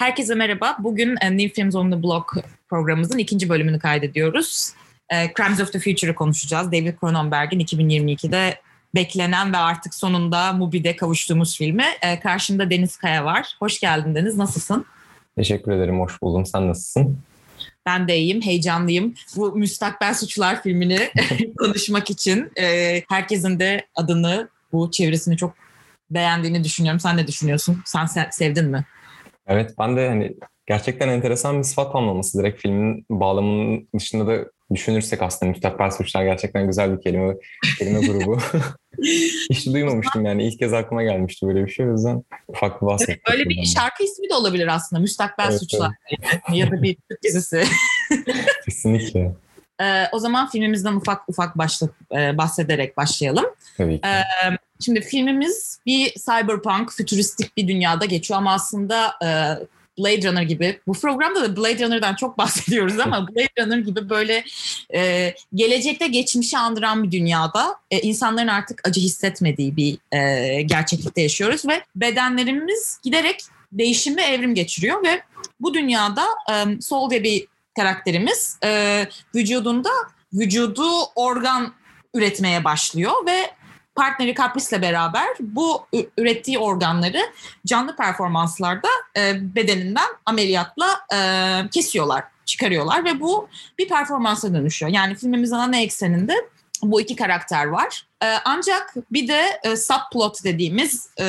Herkese merhaba. Bugün e, New Films on the Block programımızın ikinci bölümünü kaydediyoruz. E, Crimes of the Future'ı konuşacağız. David Cronenberg'in 2022'de beklenen ve artık sonunda Mubi'de kavuştuğumuz filmi. E, karşımda Deniz Kaya var. Hoş geldin Deniz. Nasılsın? Teşekkür ederim. Hoş buldum. Sen nasılsın? Ben de iyiyim, heyecanlıyım. Bu Müstakbel Suçlar filmini konuşmak için herkesin de adını, bu çevresini çok beğendiğini düşünüyorum. Sen ne düşünüyorsun? Sen sevdin mi? Evet ben de hani gerçekten enteresan bir sıfat anlaması direkt filmin bağlamının dışında da düşünürsek aslında müstakbel suçlar gerçekten güzel bir kelime kelime grubu. Hiç duymamıştım yani ilk kez aklıma gelmişti böyle bir şey o yüzden ufak bir bahsettim. Böyle bir şarkı ismi de olabilir aslında müstakbel evet, suçlar evet. ya da bir Türk dizisi. Kesinlikle. Ee, o zaman filmimizden ufak ufak başla, e, bahsederek başlayalım. Tabii ki. Ee, Şimdi filmimiz bir cyberpunk, fütüristik bir dünyada geçiyor ama aslında e, Blade Runner gibi, bu programda da Blade Runner'dan çok bahsediyoruz ama Blade Runner gibi böyle e, gelecekte geçmişi andıran bir dünyada e, insanların artık acı hissetmediği bir e, gerçeklikte yaşıyoruz ve bedenlerimiz giderek değişim ve evrim geçiriyor ve bu dünyada e, Sol diye bir karakterimiz e, vücudunda vücudu organ üretmeye başlıyor ve partneri Caprice'le beraber bu ürettiği organları canlı performanslarda e, bedeninden ameliyatla e, kesiyorlar, çıkarıyorlar ve bu bir performansa dönüşüyor. Yani filmimizin ana ekseninde bu iki karakter var. E, ancak bir de e, subplot dediğimiz e,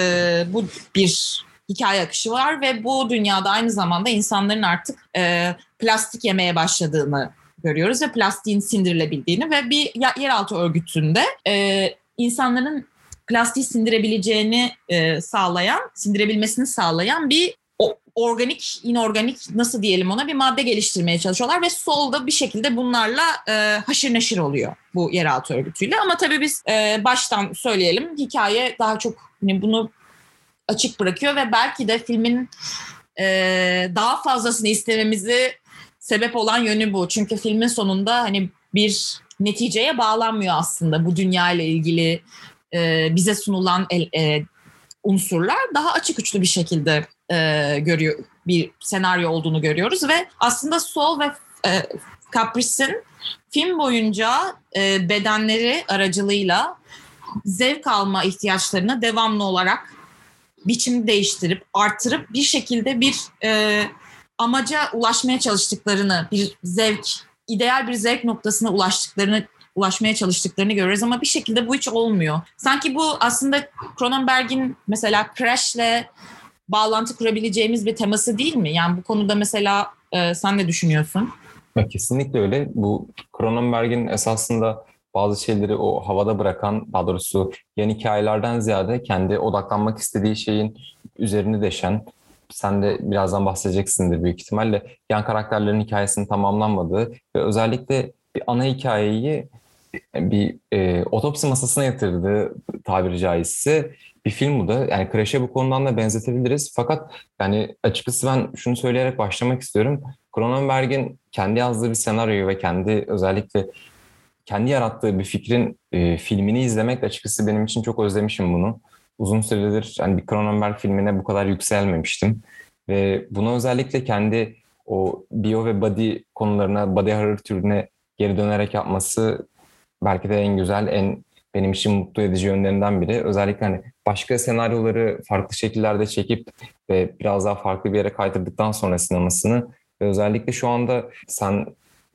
bu bir hikaye akışı var ve bu dünyada aynı zamanda insanların artık e, plastik yemeye başladığını görüyoruz ve plastiğin sindirilebildiğini ve bir yeraltı örgütünde e, insanların plastiği sindirebileceğini e, sağlayan, sindirebilmesini sağlayan bir o, organik, inorganik nasıl diyelim ona bir madde geliştirmeye çalışıyorlar ve solda bir şekilde bunlarla e, haşır neşir oluyor bu yeraltı örgütüyle. Ama tabii biz e, baştan söyleyelim hikaye daha çok hani bunu açık bırakıyor ve belki de filmin e, daha fazlasını istememizi sebep olan yönü bu. Çünkü filmin sonunda hani bir neticeye bağlanmıyor aslında bu dünya ile ilgili e, bize sunulan el, e, unsurlar. Daha açık uçlu bir şekilde e, görüyor bir senaryo olduğunu görüyoruz ve aslında Sol ve e, Caprice'in film boyunca e, bedenleri aracılığıyla zevk alma ihtiyaçlarını devamlı olarak biçim değiştirip artırıp bir şekilde bir e, amaca ulaşmaya çalıştıklarını, bir zevk ideal bir zevk noktasına ulaştıklarını ulaşmaya çalıştıklarını görüyoruz ama bir şekilde bu hiç olmuyor. Sanki bu aslında Cronenberg'in mesela Crash'le bağlantı kurabileceğimiz bir teması değil mi? Yani bu konuda mesela e, sen ne düşünüyorsun? Ya kesinlikle öyle. Bu Cronenberg'in esasında bazı şeyleri o havada bırakan, daha doğrusu yan hikayelerden ziyade kendi odaklanmak istediği şeyin üzerini deşen, sen de birazdan bahsedeceksindir büyük ihtimalle. Yan karakterlerin hikayesinin tamamlanmadığı ve özellikle bir ana hikayeyi bir e, otopsi masasına yatırdığı tabiri caizse bir film bu da. Yani Crash'e bu konudan da benzetebiliriz. Fakat yani açıkçası ben şunu söyleyerek başlamak istiyorum. Cronenberg'in kendi yazdığı bir senaryoyu ve kendi özellikle kendi yarattığı bir fikrin e, filmini izlemek açıkçası benim için çok özlemişim bunu uzun süredir yani bir Cronenberg filmine bu kadar yükselmemiştim. Ve bunu özellikle kendi o bio ve body konularına, body horror türüne geri dönerek yapması belki de en güzel, en benim için mutlu edici yönlerinden biri. Özellikle hani başka senaryoları farklı şekillerde çekip ve biraz daha farklı bir yere kaydırdıktan sonra sinemasını ve özellikle şu anda sen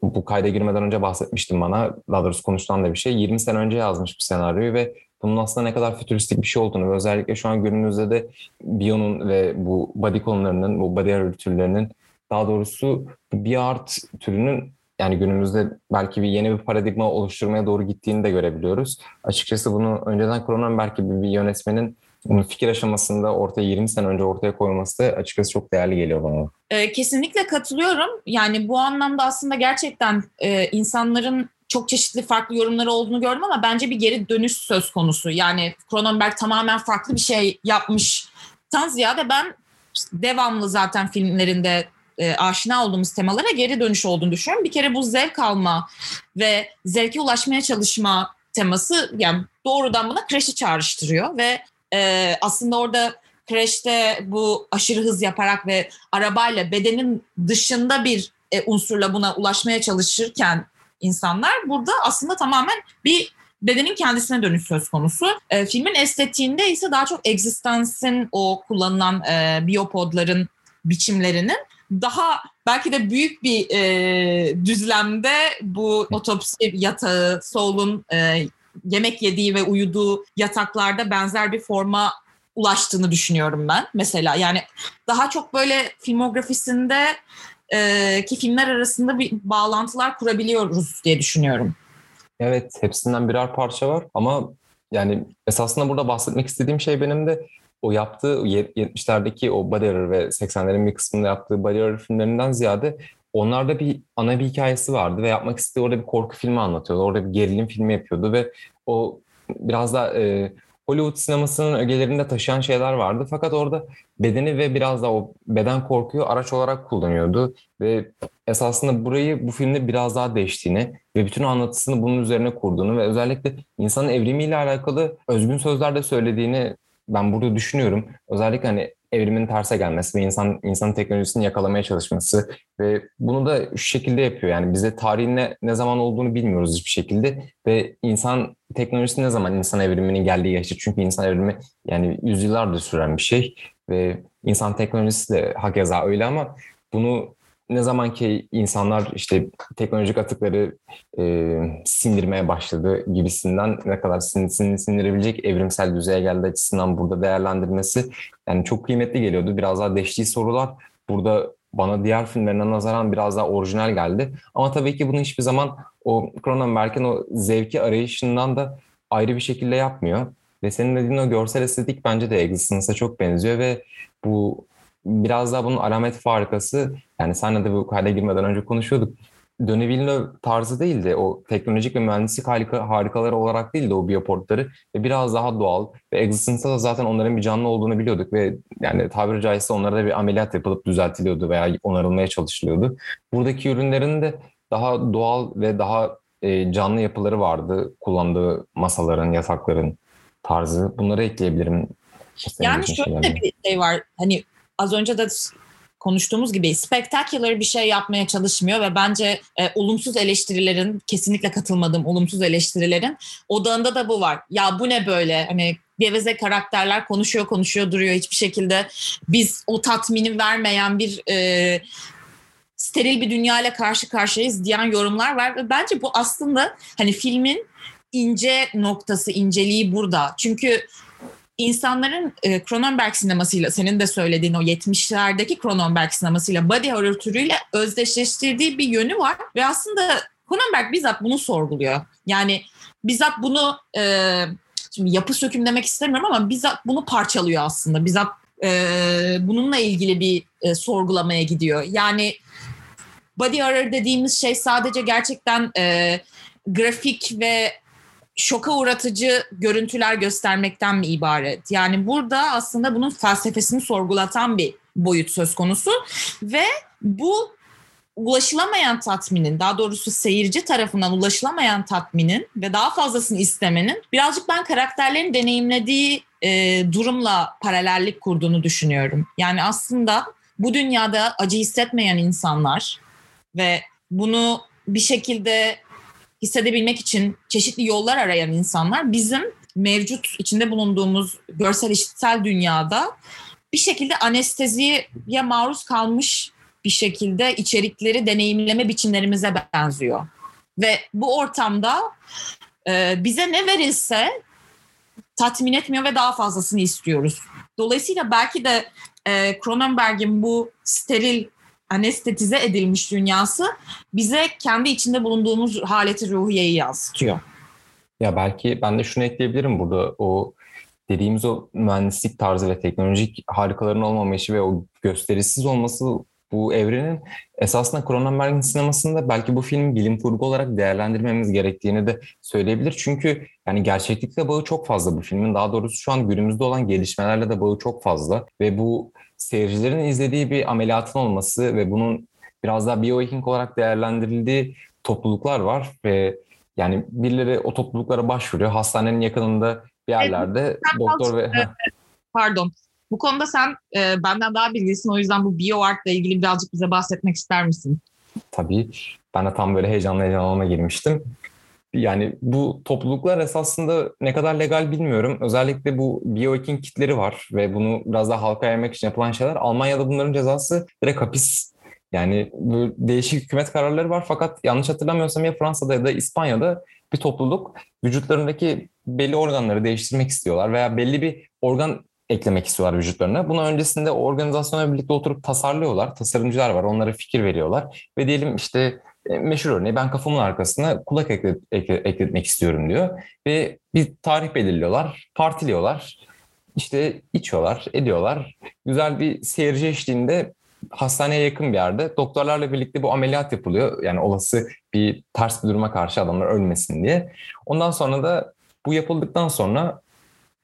bu kayda girmeden önce bahsetmiştin bana, daha doğrusu konuşulan da bir şey. 20 sene önce yazmış bir senaryoyu ve bunun aslında ne kadar fütüristik bir şey olduğunu ve özellikle şu an günümüzde de biyonun ve bu body konularının, bu body horror türlerinin daha doğrusu bir art türünün yani günümüzde belki bir yeni bir paradigma oluşturmaya doğru gittiğini de görebiliyoruz. Açıkçası bunu önceden Cronenberg gibi bir yönetmenin bunu fikir aşamasında ortaya 20 sene önce ortaya koyması da açıkçası çok değerli geliyor bana. Ee, kesinlikle katılıyorum. Yani bu anlamda aslında gerçekten e, insanların çok çeşitli farklı yorumları olduğunu gördüm ama bence bir geri dönüş söz konusu. Yani Cronenberg tamamen farklı bir şey yapmış. Tan ziyade ben devamlı zaten filmlerinde e, aşina olduğumuz temalara geri dönüş olduğunu düşünüyorum. Bir kere bu zevk alma ve zevke ulaşmaya çalışma teması yani doğrudan bana Crash'i çağrıştırıyor ve e, aslında orada Crash'te bu aşırı hız yaparak ve arabayla bedenin dışında bir e, unsurla buna ulaşmaya çalışırken insanlar burada aslında tamamen bir bedenin kendisine dönüş söz konusu. E, filmin estetiğinde ise daha çok Existence'in o kullanılan e, biyopodların biçimlerinin daha belki de büyük bir e, düzlemde bu otopsi yatağı, Saul'un e, yemek yediği ve uyuduğu yataklarda benzer bir forma ulaştığını düşünüyorum ben mesela. Yani daha çok böyle filmografisinde e, ki filmler arasında bir bağlantılar kurabiliyoruz diye düşünüyorum. Evet, hepsinden birer parça var ama yani esasında burada bahsetmek istediğim şey benim de o yaptığı 70'lerdeki o Body ve 80'lerin bir kısmında yaptığı Body filmlerinden ziyade onlarda bir ana bir hikayesi vardı ve yapmak istediği orada bir korku filmi anlatıyordu. Orada bir gerilim filmi yapıyordu ve o biraz da e, Hollywood sinemasının ögelerinde taşıyan şeyler vardı. Fakat orada bedeni ve biraz da o beden korkuyu araç olarak kullanıyordu. Ve esasında burayı bu filmde biraz daha değiştiğini ve bütün anlatısını bunun üzerine kurduğunu ve özellikle insanın evrimiyle alakalı özgün sözlerde söylediğini ben burada düşünüyorum. Özellikle hani evrimin terse gelmesi ve insan insanın teknolojisini yakalamaya çalışması ve bunu da şu şekilde yapıyor. Yani bize tarihin ne, ne zaman olduğunu bilmiyoruz hiçbir şekilde ve insan teknolojisi ne zaman insan evriminin geldiği yaşta çünkü insan evrimi yani yüzyıllardır süren bir şey ve insan teknolojisi de hakeza öyle ama bunu ne zaman ki insanlar işte teknolojik atıkları e, sindirmeye başladı gibisinden ne kadar sin, sin, sindirebilecek evrimsel düzeye geldi açısından burada değerlendirmesi yani çok kıymetli geliyordu. Biraz daha deştiği sorular burada bana diğer filmlerine nazaran biraz daha orijinal geldi. Ama tabii ki bunu hiçbir zaman o Cronenberg'in o zevki arayışından da ayrı bir şekilde yapmıyor. Ve senin dediğin o görsel estetik bence de Existence'a çok benziyor ve bu biraz daha bunun alamet farikası yani senle de bu kayda girmeden önce konuşuyorduk. Villeneuve tarzı değildi. O teknolojik ve mühendislik harika, harikaları olarak değildi o biyoportları. Ve biraz daha doğal. Ve Existence'da da zaten onların bir canlı olduğunu biliyorduk. Ve yani tabiri caizse onlara da bir ameliyat yapılıp düzeltiliyordu veya onarılmaya çalışılıyordu. Buradaki ürünlerin de daha doğal ve daha e, canlı yapıları vardı. Kullandığı masaların, yatakların tarzı. Bunları ekleyebilirim. Yani şöyle bir şey var. Hani az önce de konuştuğumuz gibi spectacular bir şey yapmaya çalışmıyor ve bence e, olumsuz eleştirilerin kesinlikle katılmadığım olumsuz eleştirilerin odağında da bu var. Ya bu ne böyle hani geveze karakterler konuşuyor konuşuyor duruyor hiçbir şekilde biz o tatmini vermeyen bir e, steril bir dünya ile karşı karşıyayız diyen yorumlar var ve bence bu aslında hani filmin ince noktası inceliği burada. Çünkü insanların e, Cronenberg sinemasıyla senin de söylediğin o 70'lerdeki Cronenberg sinemasıyla body horror türüyle özdeşleştirdiği bir yönü var ve aslında Cronenberg bizzat bunu sorguluyor. Yani bizzat bunu e, şimdi yapı söküm demek istemiyorum ama bizzat bunu parçalıyor aslında. Bizzat e, bununla ilgili bir e, sorgulamaya gidiyor. Yani body horror dediğimiz şey sadece gerçekten e, grafik ve şoka uğratıcı görüntüler göstermekten mi ibaret? Yani burada aslında bunun felsefesini sorgulatan bir boyut söz konusu ve bu ulaşılamayan tatminin, daha doğrusu seyirci tarafından ulaşılamayan tatminin ve daha fazlasını istemenin birazcık ben karakterlerin deneyimlediği e, durumla paralellik kurduğunu düşünüyorum. Yani aslında bu dünyada acı hissetmeyen insanlar ve bunu bir şekilde hissedebilmek için çeşitli yollar arayan insanlar bizim mevcut içinde bulunduğumuz görsel işitsel dünyada bir şekilde anesteziye maruz kalmış bir şekilde içerikleri deneyimleme biçimlerimize benziyor. Ve bu ortamda e, bize ne verilse tatmin etmiyor ve daha fazlasını istiyoruz. Dolayısıyla belki de e, Cronenberg'in bu steril anestetize edilmiş dünyası bize kendi içinde bulunduğumuz haleti ruhiyeyi yansıtıyor. Ya belki ben de şunu ekleyebilirim burada o dediğimiz o mühendislik tarzı ve teknolojik harikaların olmaması ve o gösterisiz olması bu evrenin esasında Cronenberg'in sinemasında belki bu film bilim kurgu olarak değerlendirmemiz gerektiğini de söyleyebilir. Çünkü yani gerçeklikle bağı çok fazla bu filmin. Daha doğrusu şu an günümüzde olan gelişmelerle de bağı çok fazla. Ve bu seyircilerin izlediği bir ameliyatın olması ve bunun biraz daha biohacking olarak değerlendirildiği topluluklar var ve yani birileri o topluluklara başvuruyor. Hastanenin yakınında bir yerlerde evet, doktor ve... Pardon. Bu konuda sen e, benden daha bilgilisin. O yüzden bu bioart ile ilgili birazcık bize bahsetmek ister misin? Tabii. Ben de tam böyle heyecanlı heyecanlı girmiştim. Yani bu topluluklar esasında ne kadar legal bilmiyorum. Özellikle bu biohacking kitleri var ve bunu biraz daha halka yaymak için yapılan şeyler. Almanya'da bunların cezası direkt hapis. Yani bu değişik hükümet kararları var fakat yanlış hatırlamıyorsam ya Fransa'da ya da İspanya'da bir topluluk vücutlarındaki belli organları değiştirmek istiyorlar veya belli bir organ eklemek istiyorlar vücutlarına. Bunu öncesinde organizasyonla birlikte oturup tasarlıyorlar. Tasarımcılar var. Onlara fikir veriyorlar. Ve diyelim işte meşhur örneği ben kafamın arkasına kulak eklet, ekletmek istiyorum diyor. Ve bir tarih belirliyorlar. Partiliyorlar. İşte içiyorlar, ediyorlar. Güzel bir seyirci eşliğinde hastaneye yakın bir yerde doktorlarla birlikte bu ameliyat yapılıyor. Yani olası bir ters bir duruma karşı adamlar ölmesin diye. Ondan sonra da bu yapıldıktan sonra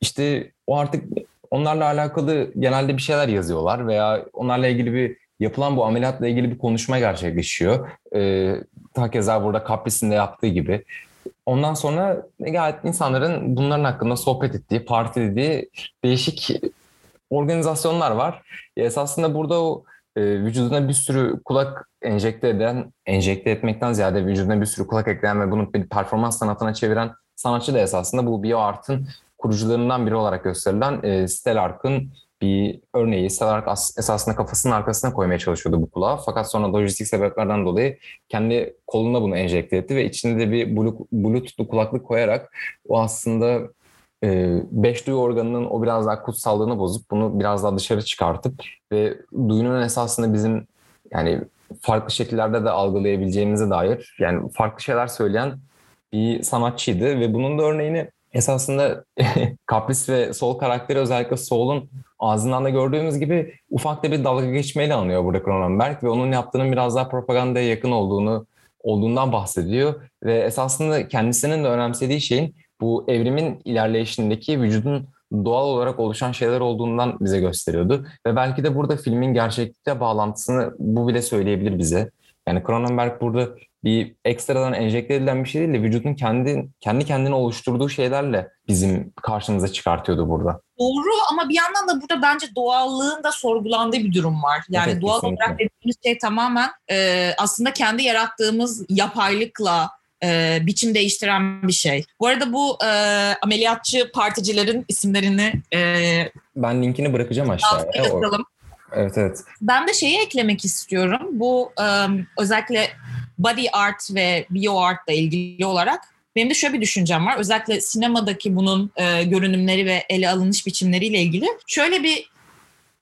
işte o artık onlarla alakalı genelde bir şeyler yazıyorlar veya onlarla ilgili bir yapılan bu ameliyatla ilgili bir konuşma gerçekleşiyor. Ee, hakeza burada Kapris'in de yaptığı gibi. Ondan sonra gayet insanların bunların hakkında sohbet ettiği, partilediği değişik organizasyonlar var. Esasında burada o e, vücuduna bir sürü kulak enjekte eden, enjekte etmekten ziyade vücuduna bir sürü kulak ekleyen ve bunu bir performans sanatına çeviren sanatçı da esasında bu bioart'ın kurucularından biri olarak gösterilen e, Stellark'ın bir örneği. Stellark esasında kafasının arkasına koymaya çalışıyordu bu kulağı. Fakat sonra lojistik sebeplerden dolayı kendi koluna bunu enjekte etti ve içinde de bir bluetoothlu kulaklık koyarak o aslında e, beş duyu organının o biraz daha kutsallığını bozup bunu biraz daha dışarı çıkartıp ve duyunun esasında bizim yani farklı şekillerde de algılayabileceğimize dair yani farklı şeyler söyleyen bir sanatçıydı ve bunun da örneğini esasında Kapris ve Sol karakteri özellikle Sol'un ağzından da gördüğümüz gibi ufak da bir dalga geçmeyle anlıyor burada Cronenberg ve onun yaptığının biraz daha propagandaya yakın olduğunu olduğundan bahsediyor ve esasında kendisinin de önemsediği şeyin bu evrimin ilerleyişindeki vücudun doğal olarak oluşan şeyler olduğundan bize gösteriyordu. Ve belki de burada filmin gerçeklikle bağlantısını bu bile söyleyebilir bize. Yani Cronenberg burada bir ekstradan enjekte edilen bir şey değil de vücudun kendi kendi kendine oluşturduğu şeylerle bizim karşımıza çıkartıyordu burada. Doğru ama bir yandan da burada bence doğallığın da sorgulandığı bir durum var. Yani evet, doğal kesinlikle. olarak dediğimiz şey tamamen e, aslında kendi yarattığımız yapaylıkla e, biçim değiştiren bir şey. Bu arada bu e, ameliyatçı particilerin isimlerini e, ben linkini bırakacağım aşağıya. Evet evet. Ben de şeyi eklemek istiyorum. Bu um, özellikle body art ve bio art ile ilgili olarak benim de şöyle bir düşüncem var. Özellikle sinemadaki bunun e, görünümleri ve ele alınış biçimleriyle ilgili şöyle bir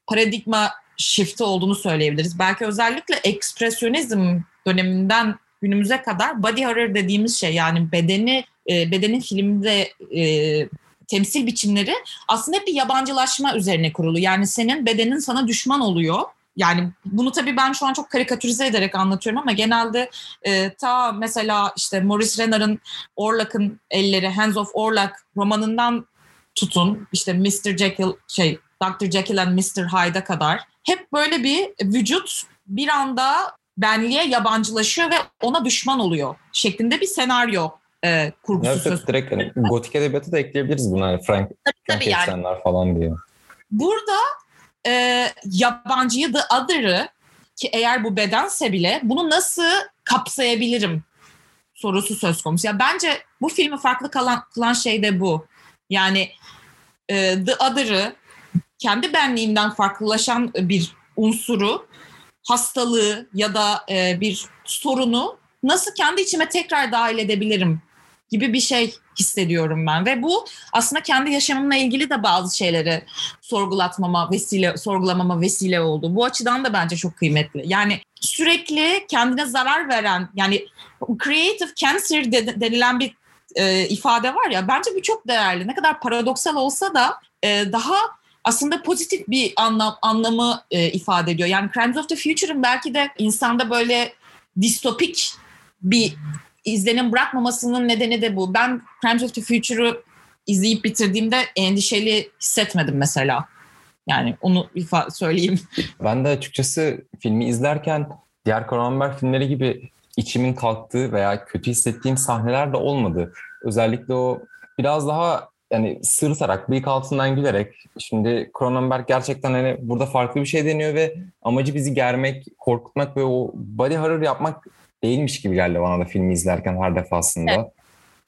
paradigma shift'i olduğunu söyleyebiliriz. Belki özellikle ekspresyonizm döneminden günümüze kadar body horror dediğimiz şey yani bedeni e, bedenin filmde e, temsil biçimleri aslında hep bir yabancılaşma üzerine kurulu. Yani senin bedenin sana düşman oluyor. Yani bunu tabii ben şu an çok karikatürize ederek anlatıyorum ama genelde e, ta mesela işte Maurice Renard'ın Orlak'ın elleri Hands of Orlak romanından tutun işte Mr. Jekyll şey Dr. Jekyll and Mr. Hyde'a kadar hep böyle bir vücut bir anda benliğe yabancılaşıyor ve ona düşman oluyor şeklinde bir senaryo e, kurgusu evet, söz Direkt hani, gotik edebiyatı da ekleyebiliriz buna. Hani Frank, tabii, Frank tabii yani. falan diye. Burada e, yabancıyı The Other'ı ki eğer bu bedense bile bunu nasıl kapsayabilirim sorusu söz konusu. Ya bence bu filmi farklı kalan, kılan şey de bu. Yani e, The Other'ı kendi benliğimden farklılaşan bir unsuru, hastalığı ya da e, bir sorunu nasıl kendi içime tekrar dahil edebilirim gibi bir şey hissediyorum ben ve bu aslında kendi yaşamımla ilgili de bazı şeyleri sorgulatmama vesile sorgulamama vesile oldu. Bu açıdan da bence çok kıymetli. Yani sürekli kendine zarar veren yani creative cancer de, denilen bir e, ifade var ya bence bu çok değerli. Ne kadar paradoksal olsa da e, daha aslında pozitif bir anlam anlamı e, ifade ediyor. Yani Crimes of the Future'ın belki de insanda böyle distopik bir izlenim bırakmamasının nedeni de bu. Ben Crimes of the Future'ı izleyip bitirdiğimde endişeli hissetmedim mesela. Yani onu söyleyeyim. Ben de açıkçası filmi izlerken diğer Cronenberg filmleri gibi içimin kalktığı veya kötü hissettiğim sahneler de olmadı. Özellikle o biraz daha yani sırıtarak, bıyık altından gülerek şimdi Cronenberg gerçekten hani burada farklı bir şey deniyor ve amacı bizi germek, korkutmak ve o body horror yapmak değilmiş gibi geldi bana da filmi izlerken her defasında. Evet.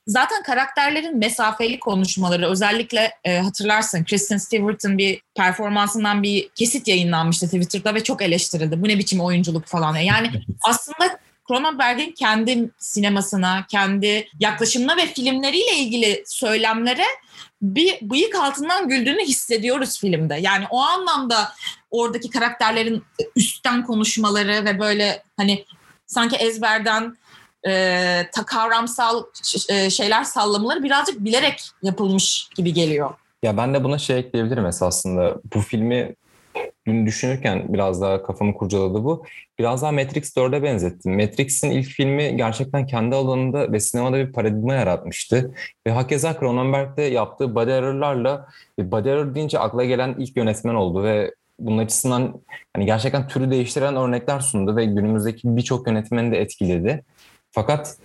Zaten karakterlerin mesafeli konuşmaları özellikle e, hatırlarsın Kristen Stewart'ın bir performansından bir kesit yayınlanmıştı Twitter'da ve çok eleştirildi. Bu ne biçim oyunculuk falan. Yani aslında Cronenberg'in kendi sinemasına, kendi yaklaşımına ve filmleriyle ilgili söylemlere bir bıyık altından güldüğünü hissediyoruz filmde. Yani o anlamda oradaki karakterlerin üstten konuşmaları ve böyle hani sanki ezberden e, ta kavramsal e, şeyler sallamaları birazcık bilerek yapılmış gibi geliyor. Ya ben de buna şey ekleyebilirim esasında. Bu filmi dün düşünürken biraz daha kafamı kurcaladı bu. Biraz daha Matrix 4'e benzettim. Matrix'in ilk filmi gerçekten kendi alanında ve sinemada bir paradigma yaratmıştı. Ve hakeza Cronenberg'de yaptığı body error'larla body error deyince akla gelen ilk yönetmen oldu ve bunun açısından hani gerçekten türü değiştiren örnekler sundu ve günümüzdeki birçok yönetmeni de etkiledi. Fakat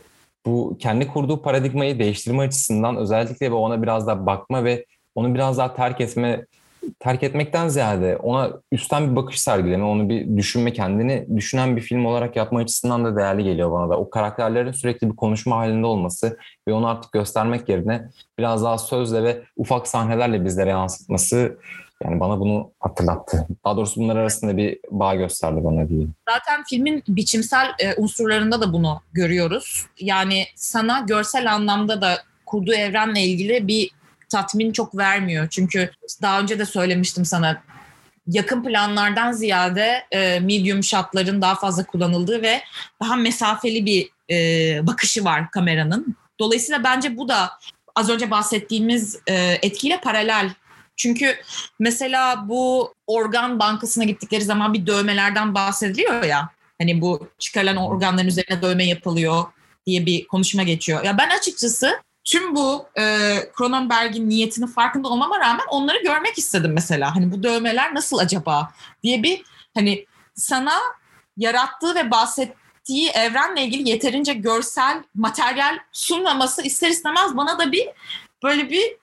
bu kendi kurduğu paradigmayı değiştirme açısından özellikle ve ona biraz daha bakma ve onu biraz daha terk etme terk etmekten ziyade ona üstten bir bakış sergileme, onu bir düşünme, kendini düşünen bir film olarak yapma açısından da değerli geliyor bana da. O karakterlerin sürekli bir konuşma halinde olması ve onu artık göstermek yerine biraz daha sözle ve ufak sahnelerle bizlere yansıtması yani bana bunu hatırlattı. Daha doğrusu bunlar arasında bir bağ gösterdi bana diyeyim. Zaten filmin biçimsel e, unsurlarında da bunu görüyoruz. Yani sana görsel anlamda da kurduğu evrenle ilgili bir tatmin çok vermiyor. Çünkü daha önce de söylemiştim sana yakın planlardan ziyade e, medium shotların daha fazla kullanıldığı ve daha mesafeli bir e, bakışı var kameranın. Dolayısıyla bence bu da az önce bahsettiğimiz e, etkiyle paralel çünkü mesela bu organ bankasına gittikleri zaman bir dövmelerden bahsediliyor ya. Hani bu çıkarılan organların üzerine dövme yapılıyor diye bir konuşma geçiyor. Ya ben açıkçası tüm bu e, Cronenberg'in niyetinin farkında olmama rağmen onları görmek istedim mesela. Hani bu dövmeler nasıl acaba diye bir hani sana yarattığı ve bahsettiği evrenle ilgili yeterince görsel materyal sunmaması ister istemez bana da bir böyle bir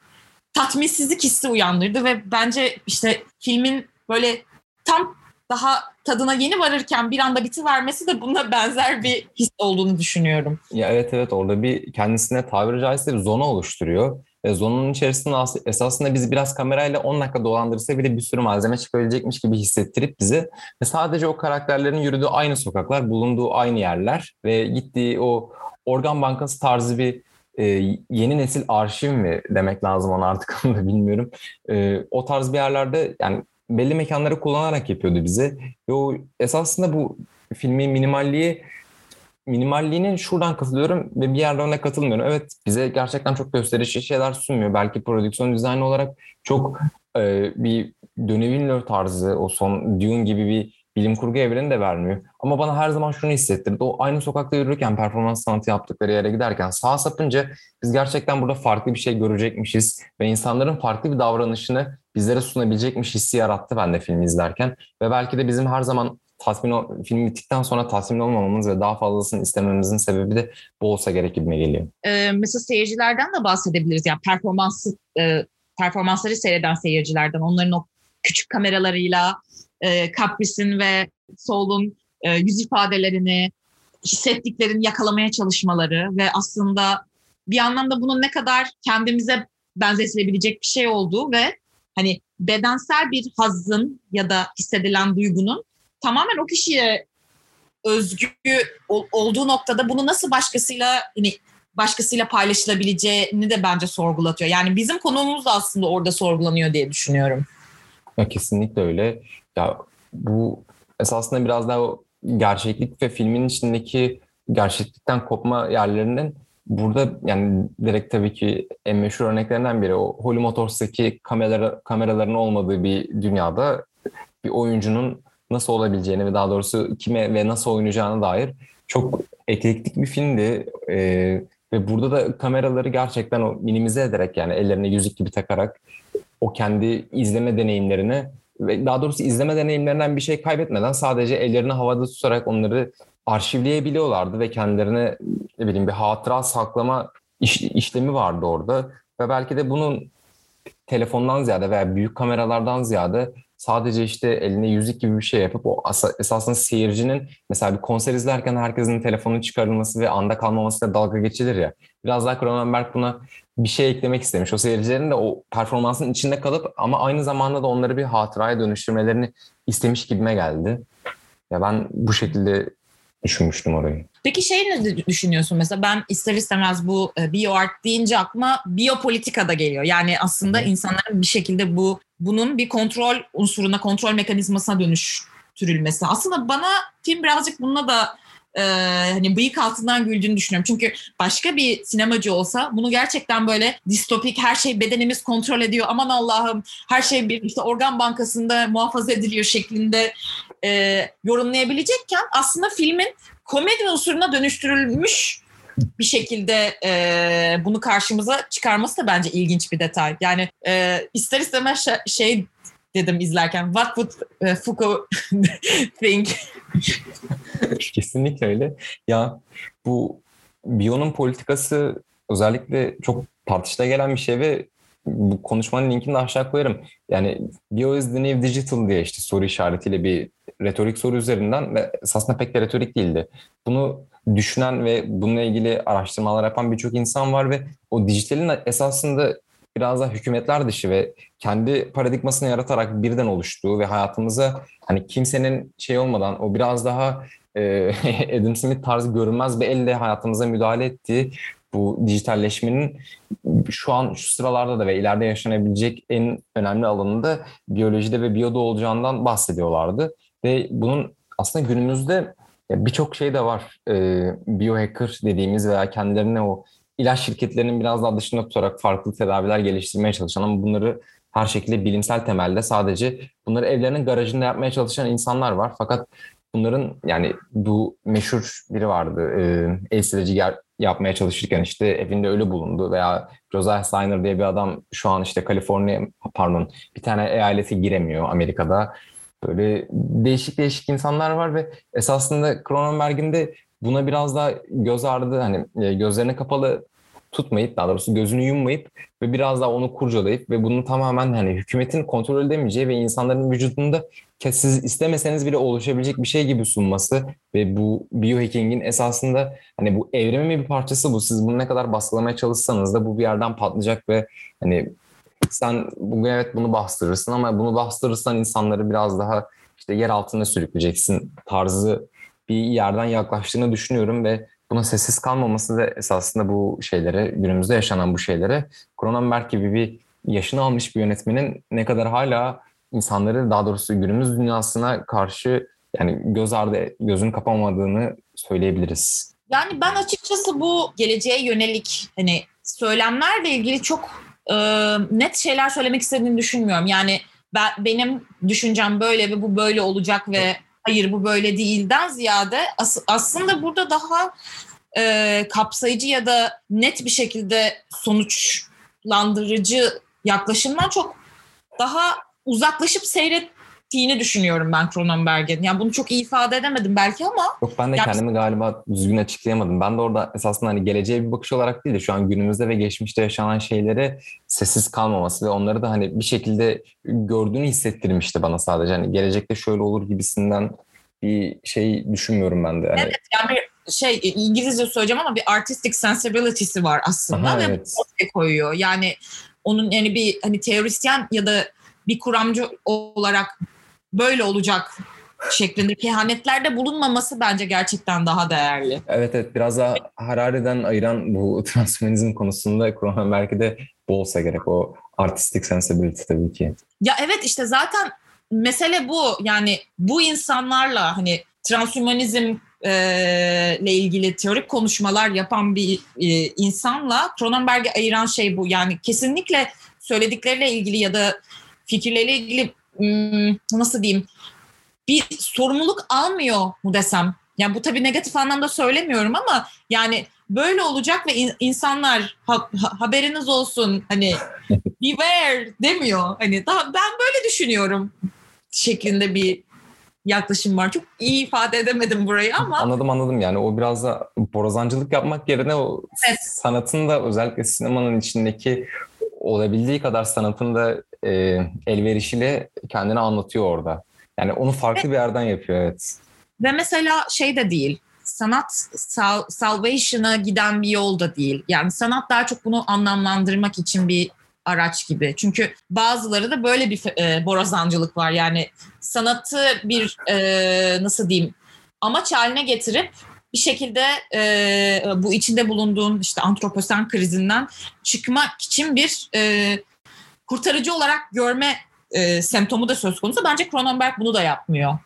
tatminsizlik hissi uyandırdı ve bence işte filmin böyle tam daha tadına yeni varırken bir anda bitivermesi de buna benzer bir his olduğunu düşünüyorum. Ya evet evet orada bir kendisine tabiri caizse bir zona oluşturuyor. Ve zonanın içerisinde esasında bizi biraz kamerayla 10 dakika dolandırsa bile bir sürü malzeme çıkabilecekmiş gibi hissettirip bizi ve sadece o karakterlerin yürüdüğü aynı sokaklar, bulunduğu aynı yerler ve gittiği o organ bankası tarzı bir e, yeni nesil arşiv mi demek lazım ona artık onu da bilmiyorum. E, o tarz bir yerlerde yani belli mekanları kullanarak yapıyordu bize. Ve o esasında bu filmin minimalliği minimalliğine şuradan katılıyorum ve bir yerde ona katılmıyorum. Evet bize gerçekten çok gösterişli şeyler sunmuyor. Belki prodüksiyon dizaynı olarak çok e, bir Denis tarzı o son Dune gibi bir bilim kurgu evreni de vermiyor. Ama bana her zaman şunu hissettirdi. O aynı sokakta yürürken performans sanatı yaptıkları yere giderken sağa sapınca biz gerçekten burada farklı bir şey görecekmişiz ve insanların farklı bir davranışını bizlere sunabilecekmiş hissi yarattı ben de filmi izlerken. Ve belki de bizim her zaman tatmin film bittikten sonra tatmin olmamamız ve daha fazlasını istememizin sebebi de bu olsa gerek gibime geliyor. Ee, mesela seyircilerden de bahsedebiliriz. Yani performans e, performansları seyreden seyircilerden, onların o küçük kameralarıyla e, Caprice'in ve Soul'un e, yüz ifadelerini, hissettiklerini yakalamaya çalışmaları ve aslında bir anlamda bunun ne kadar kendimize benzetilebilecek bir şey olduğu ve hani bedensel bir hazın ya da hissedilen duygunun tamamen o kişiye özgü olduğu noktada bunu nasıl başkasıyla hani başkasıyla paylaşılabileceğini de bence sorgulatıyor. Yani bizim konumuz da aslında orada sorgulanıyor diye düşünüyorum. Ya kesinlikle öyle. Ya bu esasında biraz daha gerçeklik ve filmin içindeki gerçeklikten kopma yerlerinin burada yani direkt tabii ki en meşhur örneklerinden biri o Holy Motors'taki kamera, kameraların olmadığı bir dünyada bir oyuncunun nasıl olabileceğini ve daha doğrusu kime ve nasıl oynayacağına dair çok eklektik bir filmdi. Ee, ve burada da kameraları gerçekten o minimize ederek yani ellerine yüzük gibi takarak o kendi izleme deneyimlerini daha doğrusu izleme deneyimlerinden bir şey kaybetmeden sadece ellerini havada tutarak onları arşivleyebiliyorlardı ve kendilerine ne bileyim bir hatıra saklama iş, işlemi vardı orada. Ve belki de bunun telefondan ziyade veya büyük kameralardan ziyade sadece işte eline yüzük gibi bir şey yapıp o esasında seyircinin mesela bir konser izlerken herkesin telefonun çıkarılması ve anda kalmamasıyla dalga geçilir ya. Biraz daha Cronenberg buna bir şey eklemek istemiş. O seyircilerin de o performansın içinde kalıp ama aynı zamanda da onları bir hatıraya dönüştürmelerini istemiş gibime geldi. Ya ben bu şekilde düşünmüştüm orayı. Peki şey ne düşünüyorsun mesela ben ister istemez bu e, bioart deyince aklıma biyopolitika da geliyor. Yani aslında insanların bir şekilde bu bunun bir kontrol unsuruna, kontrol mekanizmasına dönüştürülmesi. Aslında bana film birazcık bununla da e, hani bıyık altından güldüğünü düşünüyorum. Çünkü başka bir sinemacı olsa bunu gerçekten böyle distopik her şey bedenimiz kontrol ediyor. Aman Allah'ım her şey bir işte organ bankasında muhafaza ediliyor şeklinde e, yorumlayabilecekken aslında filmin komedi unsuruna dönüştürülmüş bir şekilde e, bunu karşımıza çıkarması da bence ilginç bir detay. Yani e, ister istemez şey dedim izlerken what would uh, Foucault think? Kesinlikle öyle. Ya bu Bio'nun politikası özellikle çok tartışta gelen bir şey ve bu konuşmanın linkini de aşağı koyarım. Yani Bio is the new digital diye işte soru işaretiyle bir retorik soru üzerinden ve esasında pek de retorik değildi. Bunu düşünen ve bununla ilgili araştırmalar yapan birçok insan var ve o dijitalin esasında biraz da hükümetler dışı ve kendi paradigmasını yaratarak birden oluştuğu ve hayatımıza hani kimsenin şey olmadan o biraz daha e, Adam Smith tarzı görünmez bir elle hayatımıza müdahale ettiği bu dijitalleşmenin şu an şu sıralarda da ve ileride yaşanabilecek en önemli alanında biyolojide ve biyoda olacağından bahsediyorlardı. Ve bunun aslında günümüzde birçok şey de var. E, biohacker dediğimiz veya kendilerine o ilaç şirketlerinin biraz daha dışında tutarak farklı tedaviler geliştirmeye çalışan ama bunları her şekilde bilimsel temelde sadece bunları evlerinin garajında yapmaya çalışan insanlar var. Fakat bunların yani bu meşhur biri vardı e, el sileci yapmaya çalışırken işte evinde ölü bulundu veya Josiah Steiner diye bir adam şu an işte Kaliforniya pardon bir tane eyalete giremiyor Amerika'da. Böyle değişik değişik insanlar var ve esasında Cronenberg'in de buna biraz daha göz ardı hani e, gözlerini kapalı tutmayıp daha doğrusu gözünü yummayıp ve biraz daha onu kurcalayıp ve bunu tamamen hani hükümetin kontrol edemeyeceği ve insanların vücudunda siz istemeseniz bile oluşabilecek bir şey gibi sunması ve bu biohacking'in esasında hani bu evrimin bir parçası bu. Siz bunu ne kadar baskılamaya çalışsanız da bu bir yerden patlayacak ve hani sen bugün evet bunu bastırırsın ama bunu bastırırsan insanları biraz daha işte yer altına sürükleyeceksin tarzı bir yerden yaklaştığını düşünüyorum ve buna sessiz kalmaması da esasında bu şeylere, günümüzde yaşanan bu şeylere Cronenberg gibi bir yaşını almış bir yönetmenin ne kadar hala insanları daha doğrusu günümüz dünyasına karşı yani göz ardı gözün kapamadığını söyleyebiliriz. Yani ben açıkçası bu geleceğe yönelik hani söylemlerle ilgili çok e, net şeyler söylemek istediğini düşünmüyorum. Yani ben, benim düşüncem böyle ve bu böyle olacak ve hayır bu böyle değilden ziyade as, aslında burada daha e, kapsayıcı ya da net bir şekilde sonuçlandırıcı yaklaşımdan çok daha uzaklaşıp seyrettiğini düşünüyorum ben Cronenberg'in. Yani bunu çok iyi ifade edemedim belki ama. Yok ben de kendimi galiba düzgün açıklayamadım. Ben de orada esasında hani geleceğe bir bakış olarak değil de şu an günümüzde ve geçmişte yaşanan şeylere sessiz kalmaması ve onları da hani bir şekilde gördüğünü hissettirmişti bana sadece. Hani gelecekte şöyle olur gibisinden bir şey düşünmüyorum ben de. Yani. Evet yani bir şey İngilizce söyleyeceğim ama bir artistic sensibility'si var aslında Aha, ve evet. ortaya koyuyor. Yani onun yani bir hani teorisyen ya da bir kuramcı olarak böyle olacak şeklinde kehanetlerde bulunmaması bence gerçekten daha değerli. Evet evet biraz daha Harari'den ayıran bu transhumanizm konusunda belki de bu olsa gerek o artistic sensibility tabii ki. Ya evet işte zaten mesele bu yani bu insanlarla hani transhumanizm e, ile ilgili teorik konuşmalar yapan bir e, insanla Cronenberg'i ayıran şey bu. Yani kesinlikle söyledikleriyle ilgili ya da fikirleriyle ilgili nasıl diyeyim bir sorumluluk almıyor mu desem. Yani bu tabii negatif anlamda söylemiyorum ama yani böyle olacak ve in, insanlar ha, ha, haberiniz olsun hani beware demiyor. Hani daha ben böyle düşünüyorum şeklinde bir yaklaşım var. Çok iyi ifade edemedim burayı ama. Anladım anladım yani o biraz da borazancılık yapmak yerine o evet. sanatın da özellikle sinemanın içindeki olabildiği kadar sanatın da e, elverişiyle kendini anlatıyor orada. Yani onu farklı bir yerden yapıyor evet. Ve mesela şey de değil, sanat sal, salvation'a giden bir yol da değil. Yani sanat daha çok bunu anlamlandırmak için bir araç gibi. Çünkü bazıları da böyle bir e, borazancılık var. Yani sanatı bir e, nasıl diyeyim amaç haline getirip bir şekilde e, bu içinde bulunduğun işte antroposen krizinden çıkmak için bir e, kurtarıcı olarak görme e, semptomu da söz konusu. Bence Cronenberg bunu da yapmıyor.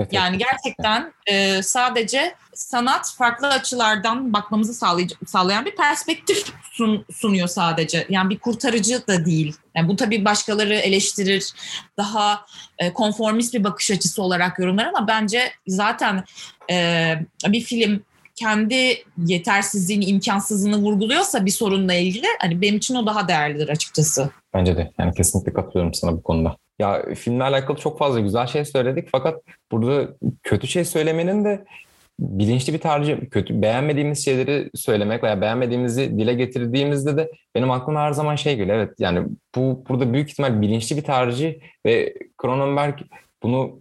Evet, yani gerçekten e, sadece sanat farklı açılardan bakmamızı sağlayan bir perspektif sun, sunuyor sadece. Yani bir kurtarıcı da değil. Yani bu tabii başkaları eleştirir, daha e, konformist bir bakış açısı olarak yorumlar ama bence zaten e, bir film kendi yetersizliğini, imkansızlığını vurguluyorsa bir sorunla ilgili hani benim için o daha değerlidir açıkçası. Bence de. Yani kesinlikle katılıyorum sana bu konuda. Ya filmle alakalı çok fazla güzel şey söyledik fakat burada kötü şey söylemenin de bilinçli bir tercih, kötü beğenmediğimiz şeyleri söylemek veya beğenmediğimizi dile getirdiğimizde de benim aklıma her zaman şey geliyor. Evet yani bu burada büyük ihtimal bilinçli bir tercih ve Cronenberg bunu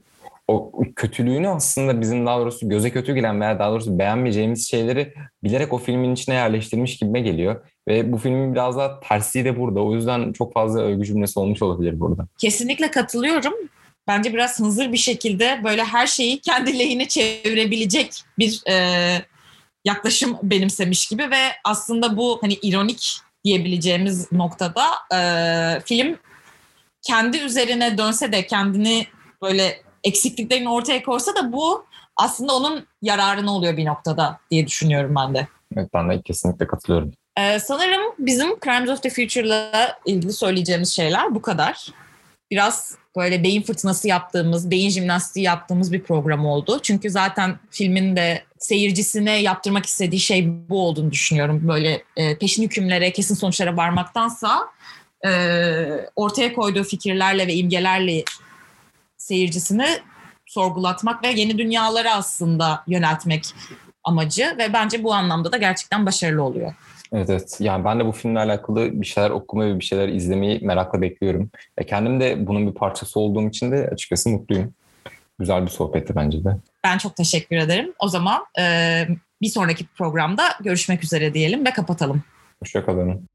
o kötülüğünü aslında bizim daha doğrusu göze kötü gelen veya daha doğrusu beğenmeyeceğimiz şeyleri bilerek o filmin içine yerleştirmiş gibime geliyor. Ve bu filmin biraz daha tersliği de burada. O yüzden çok fazla övgü cümlesi olmuş olabilir burada. Kesinlikle katılıyorum. Bence biraz hızır bir şekilde böyle her şeyi kendi lehine çevirebilecek bir e, yaklaşım benimsemiş gibi ve aslında bu hani ironik diyebileceğimiz noktada e, film kendi üzerine dönse de kendini böyle eksikliklerini ortaya koysa da bu aslında onun yararına oluyor bir noktada diye düşünüyorum ben de. Evet ben de kesinlikle katılıyorum. Ee, sanırım bizim Crimes of the Future'la ilgili söyleyeceğimiz şeyler bu kadar. Biraz böyle beyin fırtınası yaptığımız, beyin jimnastiği yaptığımız bir program oldu. Çünkü zaten filmin de seyircisine yaptırmak istediği şey bu olduğunu düşünüyorum. Böyle e, peşin hükümlere, kesin sonuçlara varmaktansa e, ortaya koyduğu fikirlerle ve imgelerle seyircisini sorgulatmak ve yeni dünyalara aslında yöneltmek amacı ve bence bu anlamda da gerçekten başarılı oluyor. Evet evet. Yani ben de bu filmle alakalı bir şeyler okumayı ve bir şeyler izlemeyi merakla bekliyorum. Ve kendim de bunun bir parçası olduğum için de açıkçası mutluyum. Güzel bir sohbetti bence de. Ben çok teşekkür ederim. O zaman e, bir sonraki programda görüşmek üzere diyelim ve kapatalım. Hoşçakalın.